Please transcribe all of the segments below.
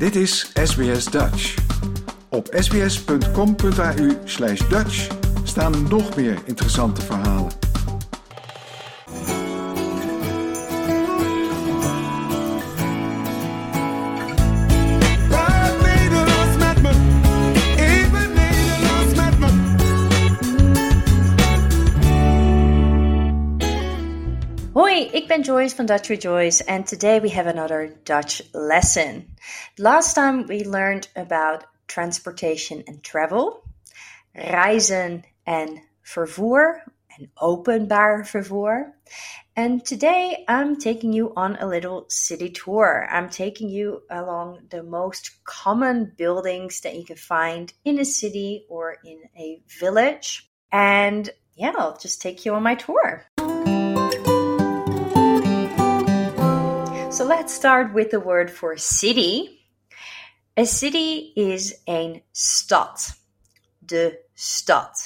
Dit is SBS Dutch. Op sbs.com.au slash Dutch staan nog meer interessante verhalen. Ben Joyce from Dutch Joyce, and today we have another Dutch lesson. Last time we learned about transportation and travel, reizen en vervoer, en openbaar vervoer. And today I'm taking you on a little city tour. I'm taking you along the most common buildings that you can find in a city or in a village. And yeah, I'll just take you on my tour. Let's start with the word for city. A city is een stad. De stad.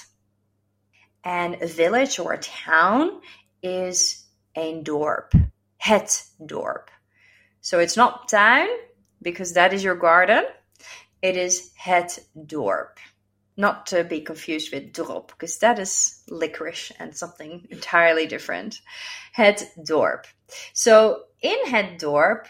And a village or a town is een dorp. Het dorp. So it's not tuin because that is your garden. It is het dorp. Not to be confused with drop because that is licorice and something entirely different. Het dorp. So in het dorp,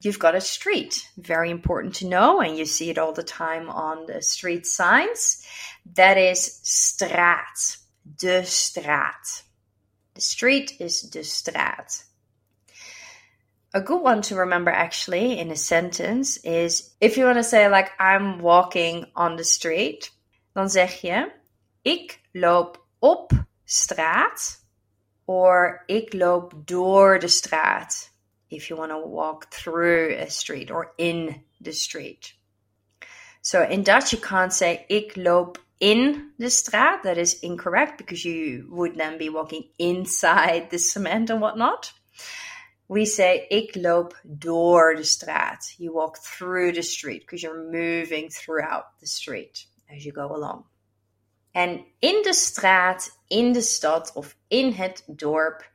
you've got a street. Very important to know, and you see it all the time on the street signs. That is straat. De straat. The street is de straat. A good one to remember actually in a sentence is if you want to say like I'm walking on the street, dan zeg je ik loop op straat or ik loop door de straat if you want to walk through a street or in the street. So in Dutch, you can't say ik loop in de straat. That is incorrect because you would then be walking inside the cement and whatnot. We say ik loop door de straat. You walk through the street because you're moving throughout the street as you go along. En in de straat, in de stad of in het dorp,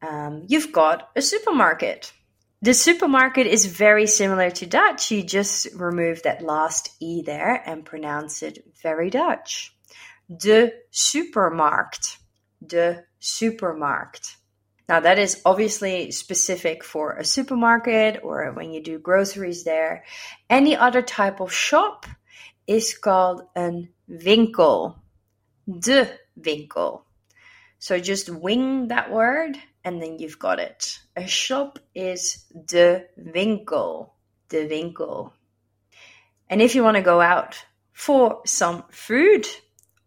um, you've got a supermarket. The supermarket is very similar to Dutch. You just remove that last E there and pronounce it very Dutch. De supermarkt. De supermarkt. Now, that is obviously specific for a supermarket or when you do groceries there. Any other type of shop is called een winkel. De winkel. So just wing that word and then you've got it. A shop is de winkel. De winkel. And if you want to go out for some food,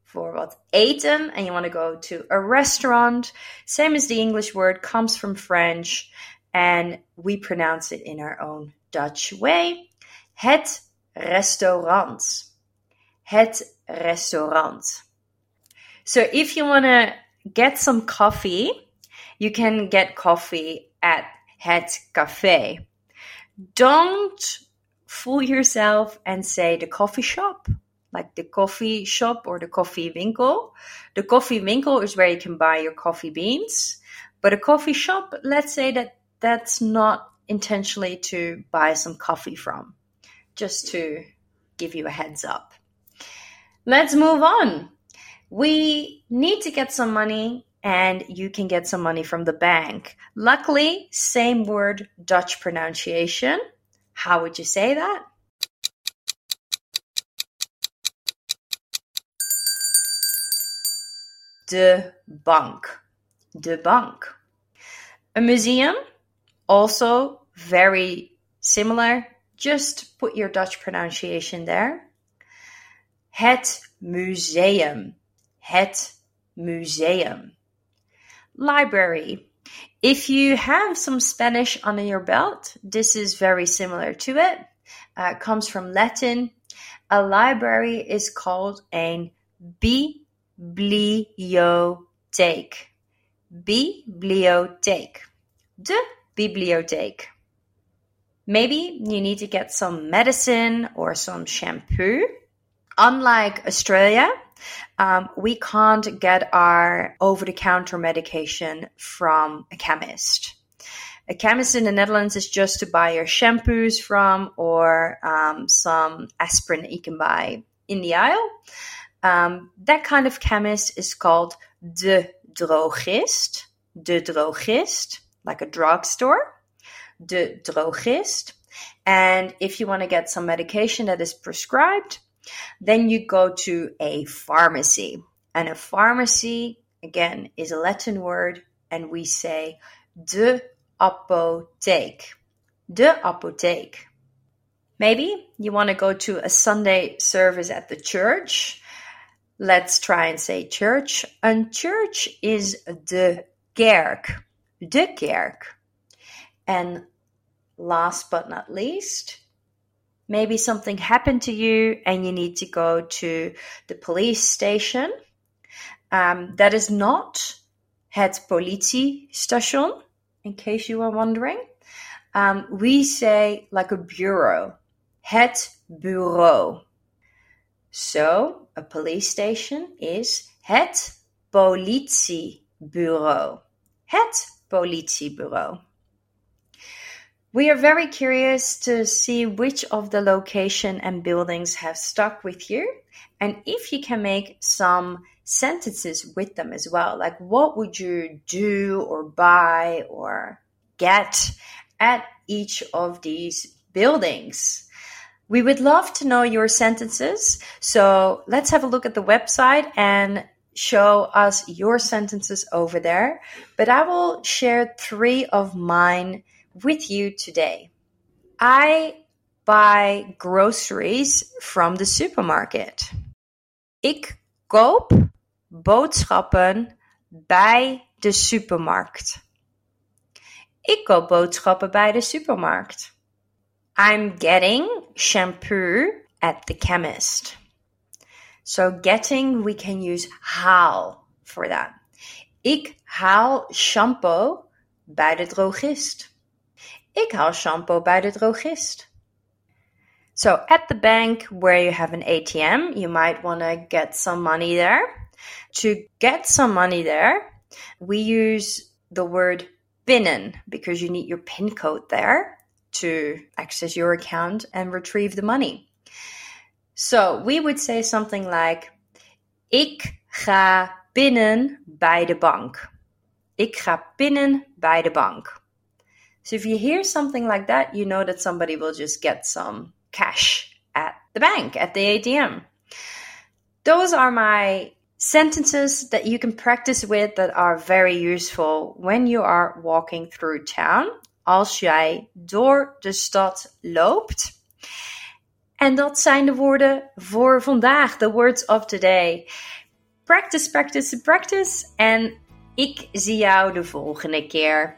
for wat eten, and you want to go to a restaurant, same as the English word, comes from French, and we pronounce it in our own Dutch way. Het restaurant. Het restaurant. So if you want to get some coffee, you can get coffee at Het Café. Don't fool yourself and say the coffee shop, like the coffee shop or the coffee winkel. The coffee winkel is where you can buy your coffee beans, but a coffee shop, let's say that that's not intentionally to buy some coffee from, just to give you a heads up. Let's move on. We need to get some money and you can get some money from the bank. Luckily, same word, Dutch pronunciation. How would you say that? De bank. De bank. A museum, also very similar. Just put your Dutch pronunciation there. Het museum. Het museum. Library. If you have some Spanish under your belt, this is very similar to it. Uh, it comes from Latin. A library is called a bibliotheek. Bibliotheek. De bibliotheek. Maybe you need to get some medicine or some shampoo. Unlike Australia, um, we can't get our over the counter medication from a chemist. A chemist in the Netherlands is just to buy your shampoos from or um, some aspirin you can buy in the aisle. Um, that kind of chemist is called de drogist. De drogist, like a drugstore. De drogist. And if you want to get some medication that is prescribed, then you go to a pharmacy. And a pharmacy, again, is a Latin word, and we say de apotheek. De apotheek. Maybe you want to go to a Sunday service at the church. Let's try and say church. And church is de kerk. De kerk. And last but not least, maybe something happened to you and you need to go to the police station. Um, that is not het politiestation, in case you are wondering. Um, we say like a bureau, het bureau. So, a police station is het politiebureau. Het politiebureau. We are very curious to see which of the location and buildings have stuck with you and if you can make some sentences with them as well. Like what would you do or buy or get at each of these buildings? We would love to know your sentences. So let's have a look at the website and show us your sentences over there. But I will share three of mine with you today. I buy groceries from the supermarket. Ik koop boodschappen bij de supermarkt. Ik koop boodschappen bij de supermarkt. I'm getting shampoo at the chemist. So getting, we can use haal for that. Ik haal shampoo bij de drogist. Ik haal shampoo bij de drogist. So at the bank where you have an ATM, you might want to get some money there. To get some money there, we use the word pinnen because you need your PIN code there to access your account and retrieve the money. So we would say something like Ik ga pinnen bij de bank. Ik ga pinnen bij de bank. So if you hear something like that, you know that somebody will just get some cash at the bank, at the ATM. Those are my sentences that you can practice with that are very useful when you are walking through town. Als jij door de stad loopt. En dat zijn de woorden voor vandaag, the words of today. Practice, practice, practice. En ik zie jou de volgende keer.